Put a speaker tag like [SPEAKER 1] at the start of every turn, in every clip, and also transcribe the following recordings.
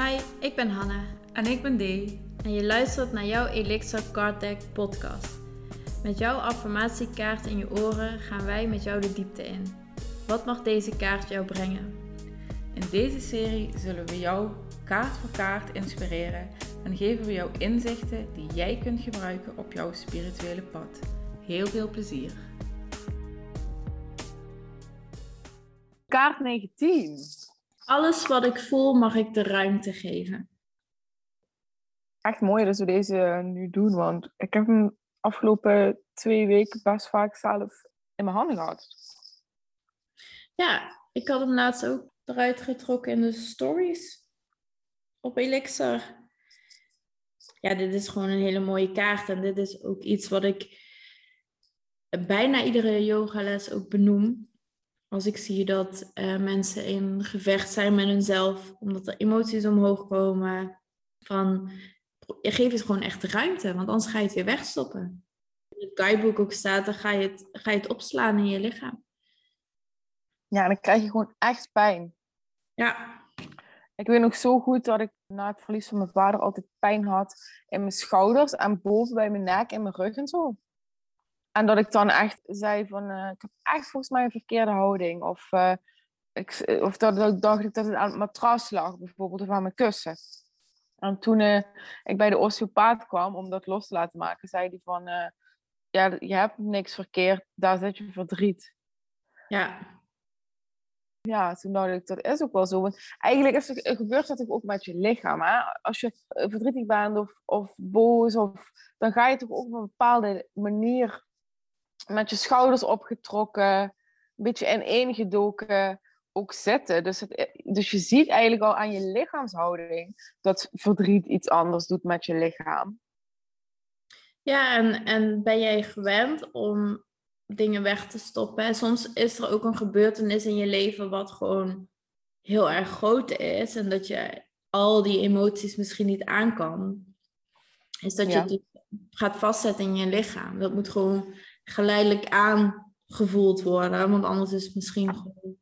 [SPEAKER 1] Hi, ik ben Hanna.
[SPEAKER 2] En ik ben Dee.
[SPEAKER 1] En je luistert naar jouw Elixir Card Deck podcast. Met jouw affirmatiekaart in je oren gaan wij met jou de diepte in. Wat mag deze kaart jou brengen?
[SPEAKER 2] In deze serie zullen we jou kaart voor kaart inspireren en geven we jou inzichten die jij kunt gebruiken op jouw spirituele pad. Heel veel plezier.
[SPEAKER 3] Kaart 19.
[SPEAKER 1] Alles wat ik voel mag ik de ruimte geven.
[SPEAKER 3] Echt mooi dat we deze nu doen, want ik heb hem afgelopen twee weken best vaak zelf in mijn handen gehad.
[SPEAKER 1] Ja, ik had hem laatst ook eruit getrokken in de stories op Elixir. Ja, dit is gewoon een hele mooie kaart en dit is ook iets wat ik bijna iedere yogales ook benoem. Als ik zie dat uh, mensen in gevecht zijn met hunzelf, omdat er emoties omhoog komen, van geef het gewoon echt ruimte, want anders ga je het weer wegstoppen. In het guidebook ook staat, dan ga je het, ga je het opslaan in je lichaam.
[SPEAKER 3] Ja, dan krijg je gewoon echt pijn.
[SPEAKER 1] Ja.
[SPEAKER 3] Ik weet nog zo goed dat ik na het verlies van mijn vader altijd pijn had in mijn schouders en boven bij mijn nek en mijn rug en zo. En dat ik dan echt zei van, uh, ik heb echt volgens mij een verkeerde houding. Of, uh, ik, of dat, dat, dacht ik dat het aan het matras lag, bijvoorbeeld, of aan mijn kussen. En toen uh, ik bij de osteopaat kwam om dat los te laten maken, zei hij van, ja, je hebt niks verkeerd, daar zit je verdriet.
[SPEAKER 1] Ja.
[SPEAKER 3] Ja, toen dacht ik, dat is ook wel zo. Want eigenlijk is het, gebeurt dat ook met je lichaam. Hè? Als je verdrietig bent of, of boos, of, dan ga je toch ook op een bepaalde manier met je schouders opgetrokken, een beetje ineengedoken, ook zitten. Dus, het, dus je ziet eigenlijk al aan je lichaamshouding dat verdriet iets anders doet met je lichaam.
[SPEAKER 1] Ja, en, en ben jij gewend om dingen weg te stoppen? Soms is er ook een gebeurtenis in je leven wat gewoon heel erg groot is en dat je al die emoties misschien niet aan kan. Is dat je het gaat vastzetten in je lichaam. Dat moet gewoon geleidelijk aangevoeld worden, want anders is het misschien gewoon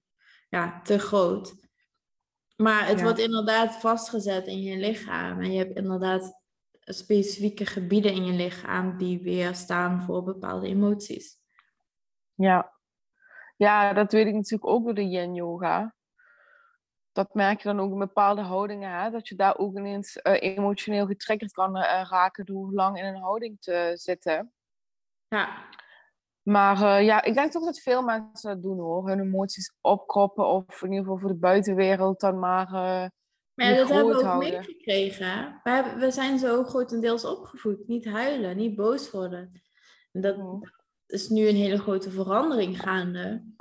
[SPEAKER 1] ja, te groot. Maar het wordt inderdaad vastgezet in je lichaam en je hebt inderdaad specifieke gebieden in je lichaam die weer staan voor bepaalde emoties.
[SPEAKER 3] Ja. ja, dat weet ik natuurlijk ook door de yin yoga. Dat merk je dan ook in bepaalde houdingen, hè? dat je daar ook ineens uh, emotioneel getriggerd kan uh, raken door lang in een houding te zitten.
[SPEAKER 1] Ja.
[SPEAKER 3] Maar uh, ja, ik denk toch dat veel mensen dat doen hoor. Hun emoties opkroppen of in ieder geval voor de buitenwereld dan maar. Uh,
[SPEAKER 1] maar ja, dat hebben we ook meegekregen. We, we zijn zo grotendeels opgevoed. Niet huilen, niet boos worden. En dat, mm. is nu een hele grote verandering gaande.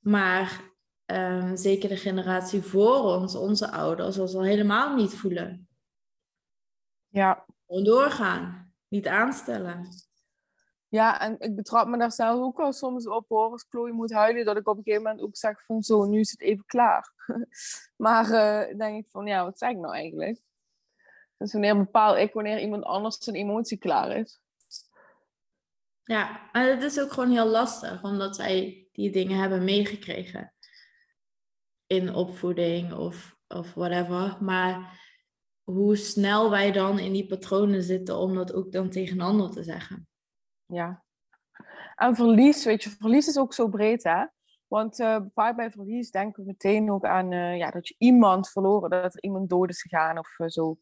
[SPEAKER 1] Maar um, zeker de generatie voor ons, onze ouders, was al helemaal niet voelen.
[SPEAKER 3] Ja.
[SPEAKER 1] Gewoon doorgaan, niet aanstellen.
[SPEAKER 3] Ja, en ik betrap me daar zelf ook al soms op hoor, als Chloe moet huilen, dat ik op een gegeven moment ook zeg van zo, nu is het even klaar. maar uh, denk ik van, ja, wat zeg ik nou eigenlijk? Dus wanneer bepaal ik wanneer iemand anders zijn emotie klaar is?
[SPEAKER 1] Ja, en het is ook gewoon heel lastig, omdat zij die dingen hebben meegekregen. In opvoeding of, of whatever. Maar hoe snel wij dan in die patronen zitten om dat ook dan tegen een ander te zeggen.
[SPEAKER 3] Ja. En verlies, weet je, verlies is ook zo breed, hè? Want uh, vaak bij verlies denken we meteen ook aan uh, ja, dat je iemand verloren, dat er iemand dood is gegaan of uh, zo.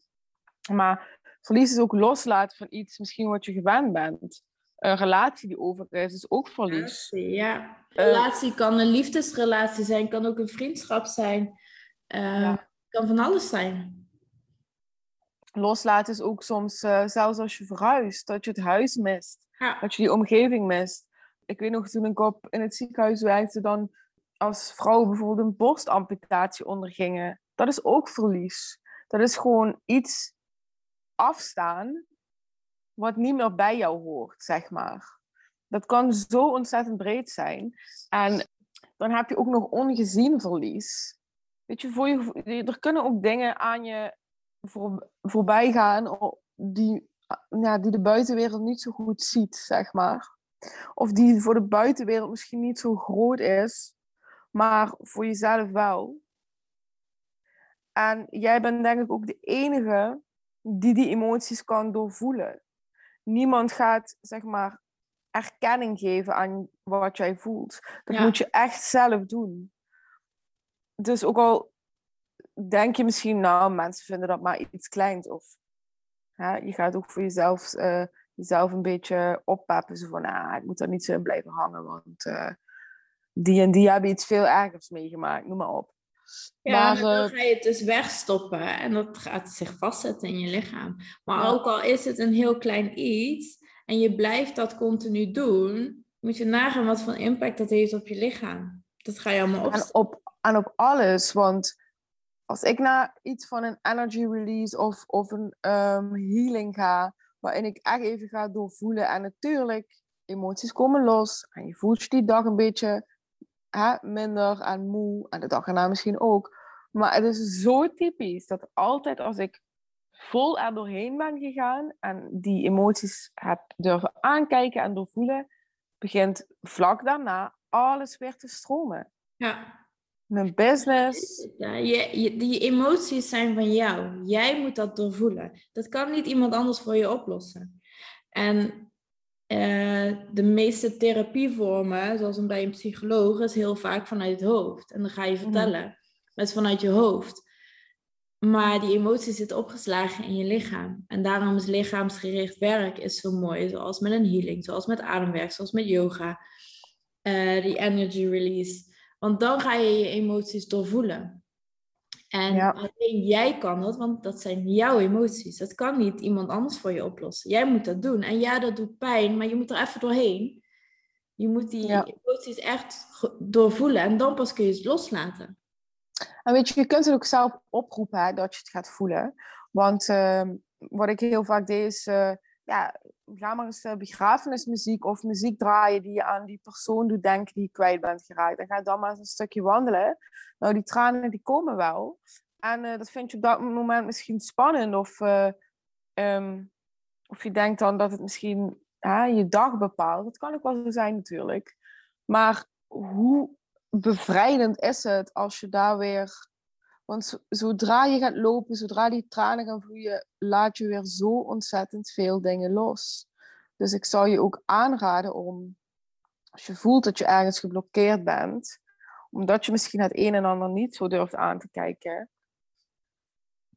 [SPEAKER 3] Maar verlies is ook loslaten van iets, misschien wat je gewend bent. Een relatie die over is, is ook verlies.
[SPEAKER 1] Ja, relatie kan een liefdesrelatie zijn, kan ook een vriendschap zijn. Ja. Kan van alles zijn
[SPEAKER 3] loslaten is ook soms, uh, zelfs als je verhuist, dat je het huis mist. Dat je die omgeving mist. Ik weet nog, toen ik op, in het ziekenhuis werkte, dan als vrouwen bijvoorbeeld een borstamputatie ondergingen. Dat is ook verlies. Dat is gewoon iets afstaan wat niet meer bij jou hoort, zeg maar. Dat kan zo ontzettend breed zijn. En dan heb je ook nog ongezien verlies. Weet je, voor je, er kunnen ook dingen aan je voor, voorbij gaan die, ja, die de buitenwereld niet zo goed ziet, zeg maar. Of die voor de buitenwereld misschien niet zo groot is, maar voor jezelf wel. En jij bent denk ik ook de enige die die emoties kan doorvoelen. Niemand gaat, zeg maar, erkenning geven aan wat jij voelt. Dat moet je echt zelf doen. Dus ook al denk je misschien, nou, mensen vinden dat maar iets kleins. Of hè, je gaat ook voor jezelf, uh, jezelf een beetje oppeppen. Zo van, ah, ik moet daar niet zo in blijven hangen, want uh, die en die hebben iets veel ergers meegemaakt. Noem maar op.
[SPEAKER 1] Ja, maar, dan eh, ga je het dus wegstoppen en dat gaat zich vastzetten in je lichaam. Maar ook al is het een heel klein iets en je blijft dat continu doen, moet je nagaan wat voor impact dat heeft op je lichaam. Dat ga je allemaal op.
[SPEAKER 3] En op, en op alles, want als ik naar iets van een energy release of, of een um, healing ga, waarin ik echt even ga doorvoelen en natuurlijk, emoties komen los en je voelt je die dag een beetje hè, minder en moe. En de dag erna misschien ook. Maar het is zo typisch dat altijd als ik vol er doorheen ben gegaan en die emoties heb durven aankijken en doorvoelen, begint vlak daarna alles weer te stromen.
[SPEAKER 1] Ja.
[SPEAKER 3] Mijn business.
[SPEAKER 1] Ja, je, die emoties zijn van jou. Jij moet dat doorvoelen. Dat kan niet iemand anders voor je oplossen. En uh, de meeste therapievormen, zoals bij een psycholoog, is heel vaak vanuit het hoofd. En dan ga je mhm. vertellen. Mm. Dat is vanuit je hoofd. Maar die emotie zit opgeslagen in je lichaam. En daarom is lichaamsgericht werk is zo mooi. Zoals met een healing, zoals met ademwerk, zoals met yoga. Uh, die energy release. Want dan ga je je emoties doorvoelen. En alleen jij kan dat, want dat zijn jouw emoties. Dat kan niet iemand anders voor je oplossen. Jij moet dat doen. En ja, dat doet pijn, maar je moet er even doorheen. Je moet die emoties echt doorvoelen en dan pas kun je het loslaten.
[SPEAKER 3] En weet je, je kunt het ook zelf oproepen hè, dat je het gaat voelen. Want ehm, wat ik heel vaak deed is, uh, ja, ga maar eens uh, begrafenismuziek of muziek draaien die je aan die persoon doet denken die je kwijt bent geraakt. En ga dan maar eens een stukje wandelen. Nou, die tranen die komen wel. En uh, dat vind je op dat moment misschien spannend. Of, uh, um, of je denkt dan dat het misschien je dag bepaalt. Dat kan ook wel zo zijn natuurlijk. Maar hoe bevrijdend is het als je daar weer want zodra je gaat lopen, zodra die tranen gaan vloeien, laat je weer zo ontzettend veel dingen los. Dus ik zou je ook aanraden om, als je voelt dat je ergens geblokkeerd bent, omdat je misschien het een en ander niet zo durft aan te kijken,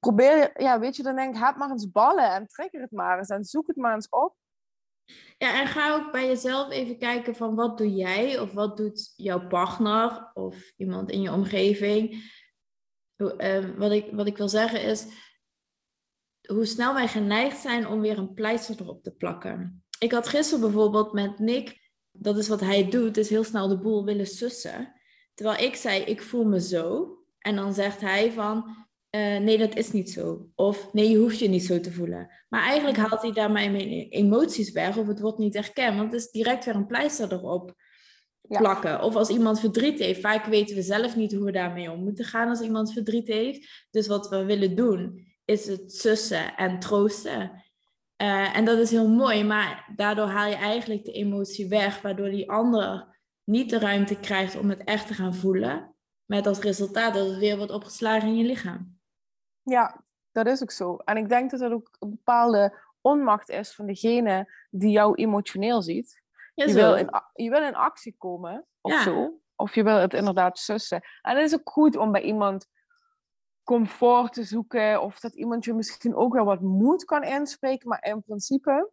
[SPEAKER 3] probeer, ja, weet je, dan denk ik, heb maar eens ballen en trek het maar eens en zoek het maar eens op.
[SPEAKER 1] Ja, en ga ook bij jezelf even kijken van wat doe jij of wat doet jouw partner of iemand in je omgeving Ehm, wat, ik, wat ik wil zeggen is, hoe snel wij geneigd zijn om weer een pleister erop te plakken. Ik had gisteren bijvoorbeeld met Nick, dat is wat hij doet, is heel snel de boel willen sussen. Terwijl ik zei, ik voel me zo. En dan zegt hij van, uh, nee, dat is niet zo. Of nee, je hoeft je niet zo te voelen. Maar eigenlijk haalt hij daarmee mijn emoties weg of het wordt niet erkend. Want het is direct weer een pleister erop plakken. Of als iemand verdriet heeft. Vaak weten we zelf niet hoe we daarmee om moeten gaan als iemand verdriet heeft. Dus wat we willen doen, is het sussen en troosten. Uh, en dat is heel mooi, maar daardoor haal je eigenlijk de emotie weg, waardoor die ander niet de ruimte krijgt om het echt te gaan voelen. Met als resultaat dat het weer wordt opgeslagen in je lichaam.
[SPEAKER 3] Ja, dat is ook zo. En ik denk dat dat ook een bepaalde onmacht is van degene die jou emotioneel ziet je, wil in, je wil in actie komen of zo. Of je wil het inderdaad sussen. En het is ook goed om bij iemand comfort te zoeken. Of dat iemand je misschien ook wel wat moed kan inspreken. Maar in principe,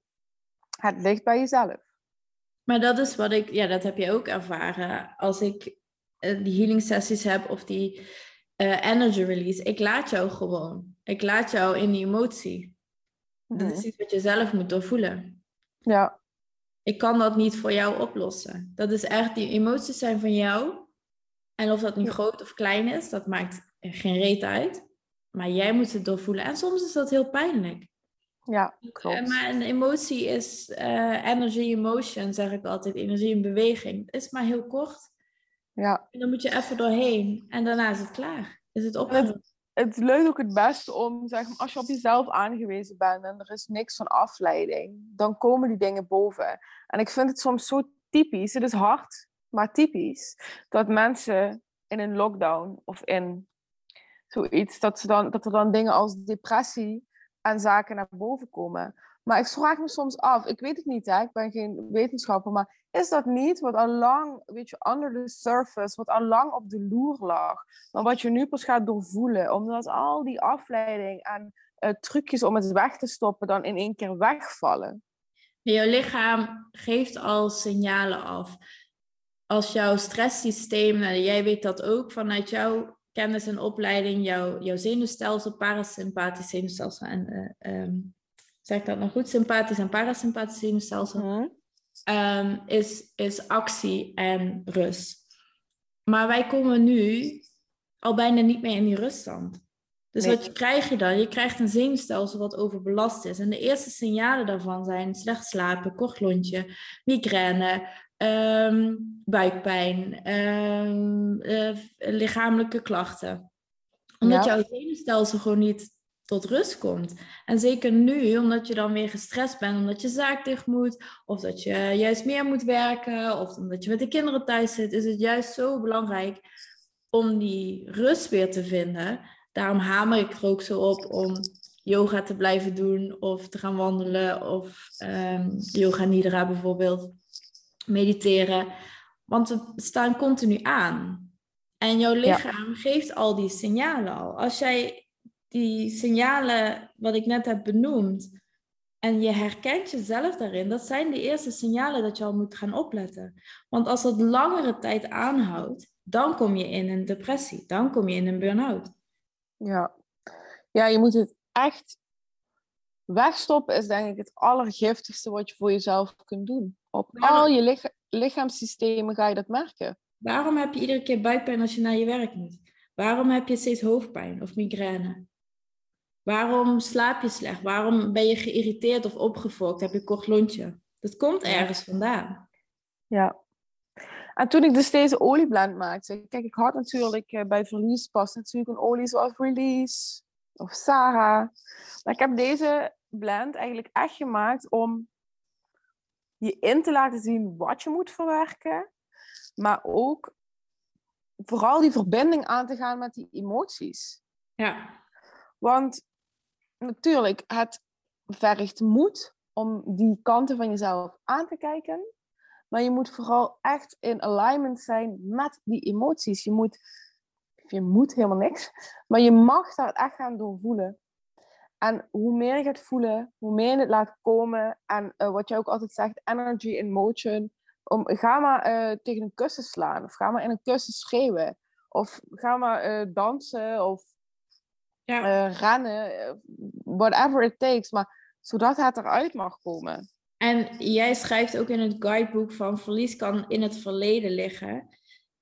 [SPEAKER 3] het ligt bij jezelf.
[SPEAKER 1] Maar dat is wat ik, ja, dat heb je ook ervaren. Als ik uh, die healing sessies heb of die uh, energy release, ik laat jou gewoon. Ik laat jou in die emotie. Dat is mhm. iets wat je zelf moet doorvoelen.
[SPEAKER 3] Ja
[SPEAKER 1] ik kan dat niet voor jou oplossen. Dat is echt, die emoties zijn van jou. En of dat nu groot of klein is, dat maakt geen reet uit. Maar jij moet het doorvoelen. En soms is dat heel pijnlijk.
[SPEAKER 3] Ja, klopt.
[SPEAKER 1] Maar een emotie is uh, energy emotion, zeg ik altijd. Energie in beweging. Het is maar heel kort.
[SPEAKER 3] Ja.
[SPEAKER 1] En dan moet je even doorheen. En daarna is het klaar. Is het opgelost
[SPEAKER 3] het lukt ook het beste om, zeg maar, als je op jezelf aangewezen bent en er is niks van afleiding, dan komen die dingen boven. En ik vind het soms zo typisch, het is hard, maar typisch, dat mensen in een lockdown of in Zoiets, dat, ze dan, dat er dan dingen als depressie en zaken naar boven komen. Maar ik vraag me soms af, ik weet het niet, hè, ik ben geen wetenschapper, maar is dat niet wat al lang, weet je, under the surface, wat al lang op de loer lag, maar wat je nu pas gaat doorvoelen, omdat al die afleiding en uh, trucjes om het weg te stoppen dan in één keer wegvallen?
[SPEAKER 1] Jouw lichaam geeft al signalen af. Als jouw stresssysteem, nou, jij weet dat ook vanuit jouw kennis en opleiding, jouw, jouw zenuwstelsel, parasympathisch zenuwstelsel en uh, zeg ik dat nog goed, sympathisch en parasympathisch zenuwstelsel, mm. is, is actie en rust. Maar wij komen nu al bijna niet meer in die ruststand. Dus wat krijg je dan? Je krijgt een zenuwstelsel wat overbelast is. En de eerste signalen daarvan zijn slecht slapen, kort lontje, migraine, um, buikpijn, um, uh, lichamelijke klachten. Omdat jouw zenuwstelsel gewoon niet tot rust komt. En zeker nu, omdat je dan weer gestrest bent, omdat je zaak dicht moet, of dat je juist meer moet werken, of omdat je met de kinderen thuis zit, is het juist zo belangrijk om die rust weer te vinden. Daarom hamer ik er ook zo op om yoga te blijven doen, of te gaan wandelen, of um, yoga nidra bijvoorbeeld, mediteren. Want we staan continu aan. En jouw lichaam geeft al die signalen al. Als jij die signalen wat ik net heb benoemd, en je herkent jezelf daarin, dat zijn de eerste signalen dat je al moet gaan opletten. Want als dat langere tijd aanhoudt, dan kom je in een depressie, dan kom je in een burn-out.
[SPEAKER 3] Ja. ja, je moet het echt wegstoppen, is denk ik het allergiftigste wat je voor jezelf kunt doen. Op al je licha lichaamssystemen ga je dat merken.
[SPEAKER 1] Waarom heb je iedere keer buikpijn als je naar je werk moet? Waarom heb je steeds hoofdpijn of migraine? Waarom slaap je slecht? Waarom ben je geïrriteerd of opgefokt? Heb je kort lontje? Dat komt ergens vandaan.
[SPEAKER 3] Ja. En toen ik dus deze olieblend maakte, kijk, ik had natuurlijk uh, bij verlies pas natuurlijk een olie zoals Release of Sarah. Maar ik heb deze blend eigenlijk echt gemaakt om je in te laten zien wat je moet verwerken, maar ook vooral die verbinding aan te gaan met die emoties.
[SPEAKER 1] Ja.
[SPEAKER 3] Want natuurlijk, het vergt moed om die kanten van jezelf aan te kijken. Maar je moet vooral echt in alignment zijn met die emoties. Je moet, je moet helemaal niks, maar je mag daar echt gaan doorvoelen. En hoe meer je gaat voelen, hoe meer je het laat komen. En uh, wat je ook altijd zegt, energy in motion. Om, ga maar uh, tegen een kussen slaan. Of ga maar in een kussen schreeuwen. Of ga maar uh, dansen. Of ja. rennen. Whatever it takes. Maar zodat het eruit mag komen.
[SPEAKER 1] En jij schrijft ook in het guidebook van verlies kan in het verleden liggen.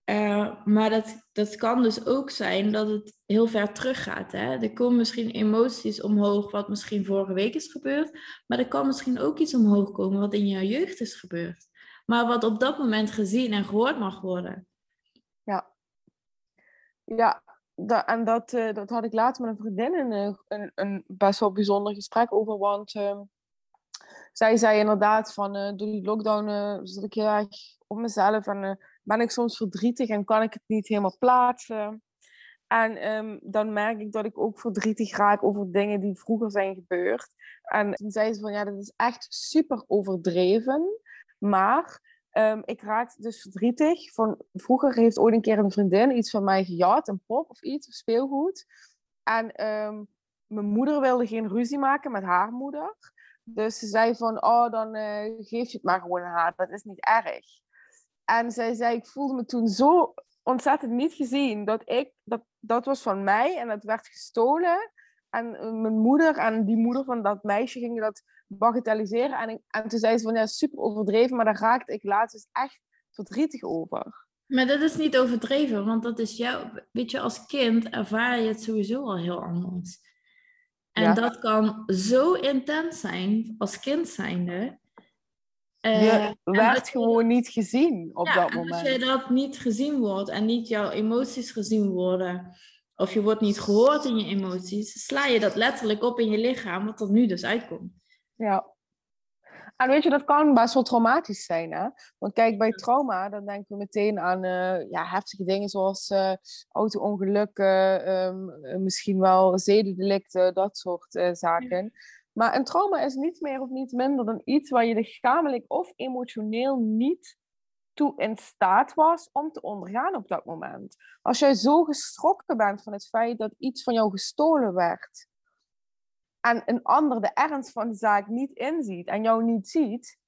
[SPEAKER 1] Uh, maar dat, dat kan dus ook zijn dat het heel ver teruggaat. Hè? Er komen misschien emoties omhoog wat misschien vorige week is gebeurd. Maar er kan misschien ook iets omhoog komen wat in jouw jeugd is gebeurd. Maar wat op dat moment gezien en gehoord mag worden.
[SPEAKER 3] Ja, ja en dat, uh, dat had ik later met een vriendin een, een, een best wel bijzonder gesprek over. Want uh, zij zei inderdaad van door die lockdown zat ik heel erg op mezelf en ben ik soms verdrietig en kan ik het niet helemaal plaatsen. En um, dan merk ik dat ik ook verdrietig raak over dingen die vroeger zijn gebeurd. En toen zei ze van ja, dat is echt super overdreven. Maar um, ik raak dus verdrietig. Van, vroeger heeft ooit een keer een vriendin iets van mij gejat, een pop of iets, speelgoed. En um, mijn moeder wilde geen ruzie maken met haar moeder. Dus ze zei van, oh, dan uh, geef je het maar gewoon aan haar. Dat is niet erg. En zij zei, ik voelde me toen zo ontzettend niet gezien. Dat ik, dat, dat was van mij en dat werd gestolen. En eh, mijn moeder en die moeder van dat meisje gingen dat bagatelliseren. En, en toen zei ze van, ja, super overdreven. Maar daar raakte ik laatst dus echt verdrietig over.
[SPEAKER 1] Maar dat is niet overdreven, want dat is jouw... Weet je, als kind ervaar je het sowieso al heel anders. En dat kan zo intens zijn als kind zijnde.
[SPEAKER 3] Je werd gewoon niet gezien op dat moment.
[SPEAKER 1] Als je dat niet gezien wordt en niet jouw emoties gezien worden, of je wordt niet gehoord in je emoties, sla je dat letterlijk op in je lichaam, wat er nu dus uitkomt.
[SPEAKER 3] Ja. En weet je, dat kan best wel traumatisch zijn, hè? Want kijk, bij trauma, dan denken we meteen aan uh, ja, heftige dingen zoals uh, auto-ongelukken, um, misschien wel zedendelicten, dat soort zaken. Maar een trauma is niet meer of niet minder dan iets waar je lichamelijk of emotioneel niet toe in staat was om te ondergaan op dat moment. Als jij zo geschrokken bent van het feit dat iets van jou gestolen werd en een ander de ernst van de zaak niet inziet en jou niet ziet,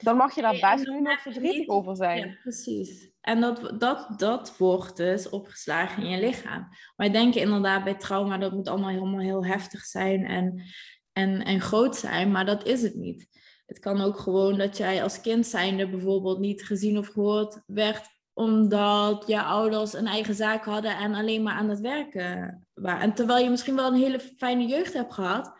[SPEAKER 3] dan mag je daar best nu nog verdrietig over zijn.
[SPEAKER 1] Ja, precies. En dat, dat, dat wordt dus opgeslagen in je lichaam. Wij denken inderdaad bij trauma dat moet allemaal helemaal heel heftig zijn en, en, en groot zijn, maar dat is het niet. Het kan ook gewoon dat jij als kind zijnde bijvoorbeeld niet gezien of gehoord werd omdat je ouders een eigen zaak hadden en alleen maar aan het werken waren. En terwijl je misschien wel een hele fijne jeugd hebt gehad,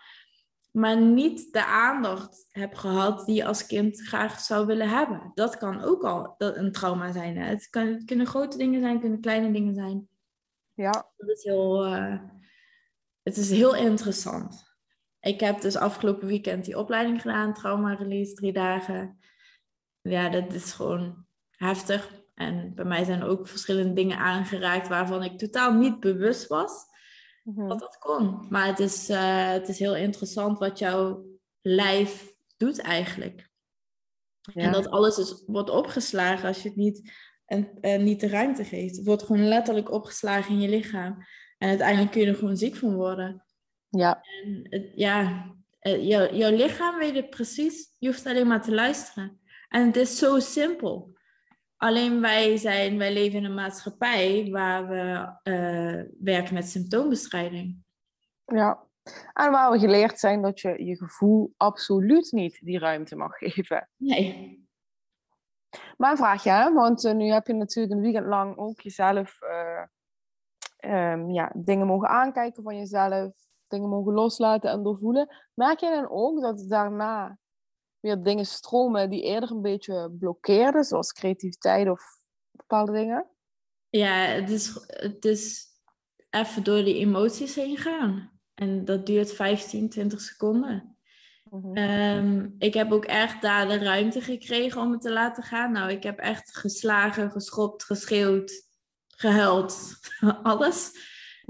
[SPEAKER 1] maar niet de aandacht hebt gehad die je als kind graag zou willen hebben. Dat kan ook al een trauma zijn. Hè? Het, kan, het kunnen grote dingen zijn, het kunnen kleine dingen zijn.
[SPEAKER 3] Ja.
[SPEAKER 1] Dat is heel, uh, het is heel interessant. Ik heb dus afgelopen weekend die opleiding gedaan, trauma release, drie dagen. Ja, dat is gewoon heftig. En bij mij zijn ook verschillende dingen aangeraakt waarvan ik totaal niet bewust was mm dat dat kon. Maar het is, uh, het is heel interessant wat jouw lijf doet eigenlijk. Ja. En dat alles wordt opgeslagen als je het niet, en, en niet de ruimte geeft. Het wordt gewoon letterlijk opgeslagen in je lichaam. En uiteindelijk kun je er gewoon ziek van worden.
[SPEAKER 3] Ja.
[SPEAKER 1] En het, ja, eh, jou, jouw lichaam weet het precies. Je hoeft alleen maar te luisteren. En het is zo simpel. Alleen wij, zijn, wij leven in een maatschappij waar we uh, werken met symptoombestrijding.
[SPEAKER 3] Ja, en waar we geleerd zijn dat je je gevoel absoluut niet die ruimte mag geven.
[SPEAKER 1] Nee.
[SPEAKER 3] Maar een vraagje, want uh, nu heb je natuurlijk een weekend lang ook jezelf uh, um, ja, dingen mogen aankijken van jezelf, dingen mogen loslaten en doorvoelen. Merk je dan ook dat daarna weer dingen stromen die eerder een beetje blokkeerden, zoals creativiteit of bepaalde dingen?
[SPEAKER 1] Ja, het is, het is even door die emoties heen gaan. En dat duurt 15, 20 seconden. Mhm. Ehm, ik heb ook echt daar de ruimte gekregen om het te laten gaan. Nou, ik heb echt geslagen, geschopt, geschreeuwd, gehuild, alles.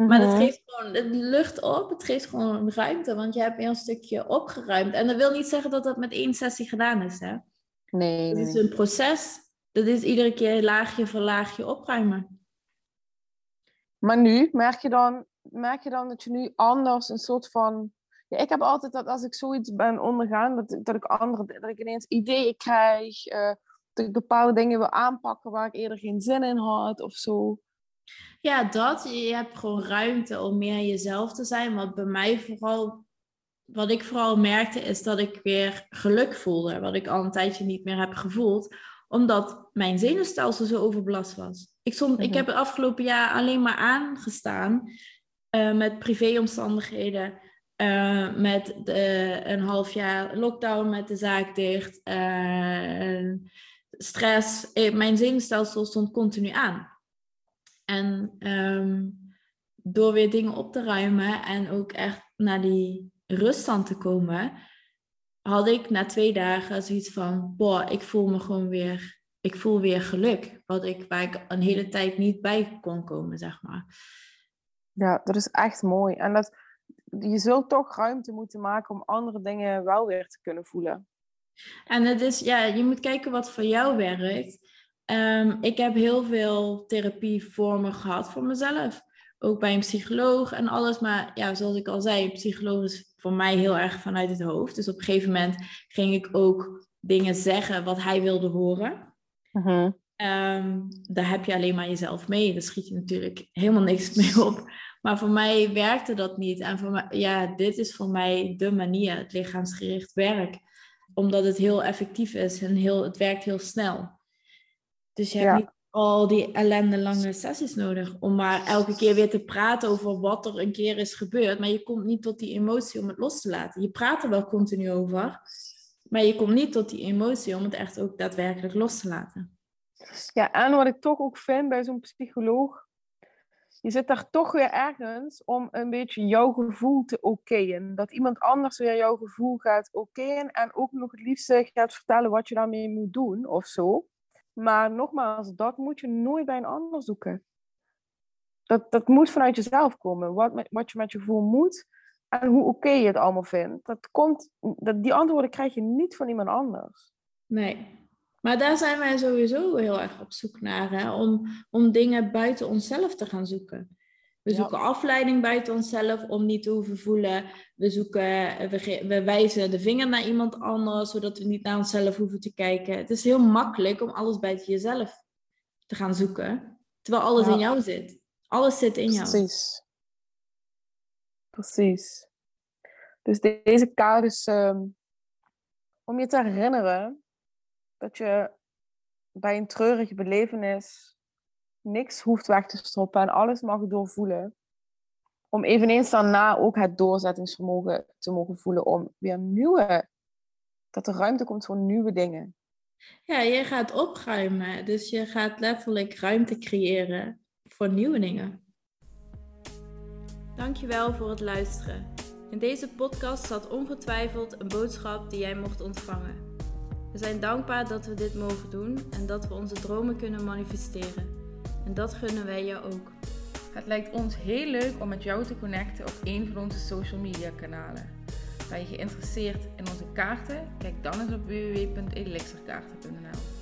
[SPEAKER 1] Maar het mhm. geeft gewoon het lucht op, het geeft gewoon ruimte, want je hebt weer een stukje opgeruimd. En dat wil niet zeggen dat dat met één sessie gedaan is, hè?
[SPEAKER 3] Nee.
[SPEAKER 1] Het is een proces. Dat is iedere keer laagje voor laagje opruimen.
[SPEAKER 3] Maar nu merk je dan, merk je dan dat je nu anders een soort van. Ja, ik heb altijd dat als ik zoiets ben ondergaan, dat, dat ik andere, dat ik ineens ideeën krijg, uh, dat ik bepaalde dingen wil aanpakken waar ik eerder geen zin in had of zo.
[SPEAKER 1] Ja, dat. Je hebt gewoon ruimte om meer jezelf te zijn. Wat bij mij vooral, wat ik vooral merkte, is dat ik weer geluk voelde. Wat ik al een tijdje niet meer heb gevoeld. Omdat mijn zenuwstelsel zo overbelast was. Ik, stond, ik mhm. heb het afgelopen jaar alleen maar aangestaan uh, met privéomstandigheden. Uh, met de, een half jaar lockdown met de zaak dicht. Uh, stress. Mijn zenuwstelsel stond continu aan. En ehm, door weer dingen op te ruimen en ook echt naar die ruststand te komen, had ik na twee dagen zoiets van, boah, ik voel me gewoon weer, ik voel weer geluk. Wat ik, waar ik een hele tijd niet bij kon komen, zeg maar.
[SPEAKER 3] Ja, dat is echt mooi. En dat, je zult toch ruimte moeten maken om andere dingen wel weer te kunnen voelen.
[SPEAKER 1] En het is, ja, je moet kijken wat voor jou werkt. Um, ik heb heel veel therapievormen gehad voor mezelf. Ook bij een psycholoog en alles. Maar ja, zoals ik al zei, psycholoog is voor mij heel erg vanuit het hoofd. Dus op een gegeven moment ging ik ook dingen zeggen wat hij wilde horen. Uh daar heb je alleen maar jezelf mee. Daar schiet je natuurlijk helemaal niks mee op. Maar voor mij werkte dat niet. En voor mij, ja, dit is voor mij de manier, het lichaamsgericht werk. Omdat het heel effectief is en heel, het werkt heel snel. Dus je hebt niet al die ellende lange sessies nodig om maar elke keer weer te praten over wat er een keer is gebeurd. Maar je komt niet tot die emotie om het los te laten. Je praat er wel continu over, maar je komt niet tot die emotie om het echt ook daadwerkelijk los te laten.
[SPEAKER 3] Ja, en wat ik toch ook vind bij zo'n psycholoog, je zit daar toch weer ergens om een beetje jouw gevoel te okéen. Dat iemand anders weer jouw gevoel gaat okéen en ook nog het liefste gaat vertellen wat je daarmee moet doen of zo. Maar nogmaals, dat moet je nooit bij een ander zoeken. Dat, dat moet vanuit jezelf komen. Wat, wat je met je gevoel moet en hoe oké je het allemaal vindt. Dat komt, dat, die antwoorden krijg je niet van iemand anders.
[SPEAKER 1] Nee, maar daar zijn wij sowieso heel erg op zoek naar, hè? Om, om dingen buiten onszelf te gaan zoeken. We zoeken afleiding buiten onszelf om niet te hoeven voelen. We, zoeken, we, we wijzen de vinger naar iemand anders, zodat we niet naar onszelf hoeven te kijken. Het is heel makkelijk om alles buiten jezelf te gaan zoeken, terwijl alles in jou zit. Alles zit in jou.
[SPEAKER 3] Precies. Precies. Dus deze kaart is ehm, om je te herinneren dat je bij een treurige belevenis niks hoeft weg te stoppen en alles mag doorvoelen. Om eveneens daarna ook het doorzettingsvermogen te mogen voelen om weer nieuwe, dat er ruimte komt voor nieuwe dingen.
[SPEAKER 1] Ja, je gaat opruimen. Dus je gaat letterlijk ruimte creëren voor nieuwe dingen. Dankjewel voor het luisteren. In deze podcast zat ongetwijfeld een boodschap die jij mocht ontvangen. We zijn dankbaar dat we dit mogen doen en dat we onze dromen kunnen manifesteren. En dat gunnen wij jou ook.
[SPEAKER 2] Het lijkt ons heel leuk om met jou te connecten op een van onze social media kanalen. Ben je geïnteresseerd in onze kaarten? Kijk dan eens op www.elixerkaarten.nl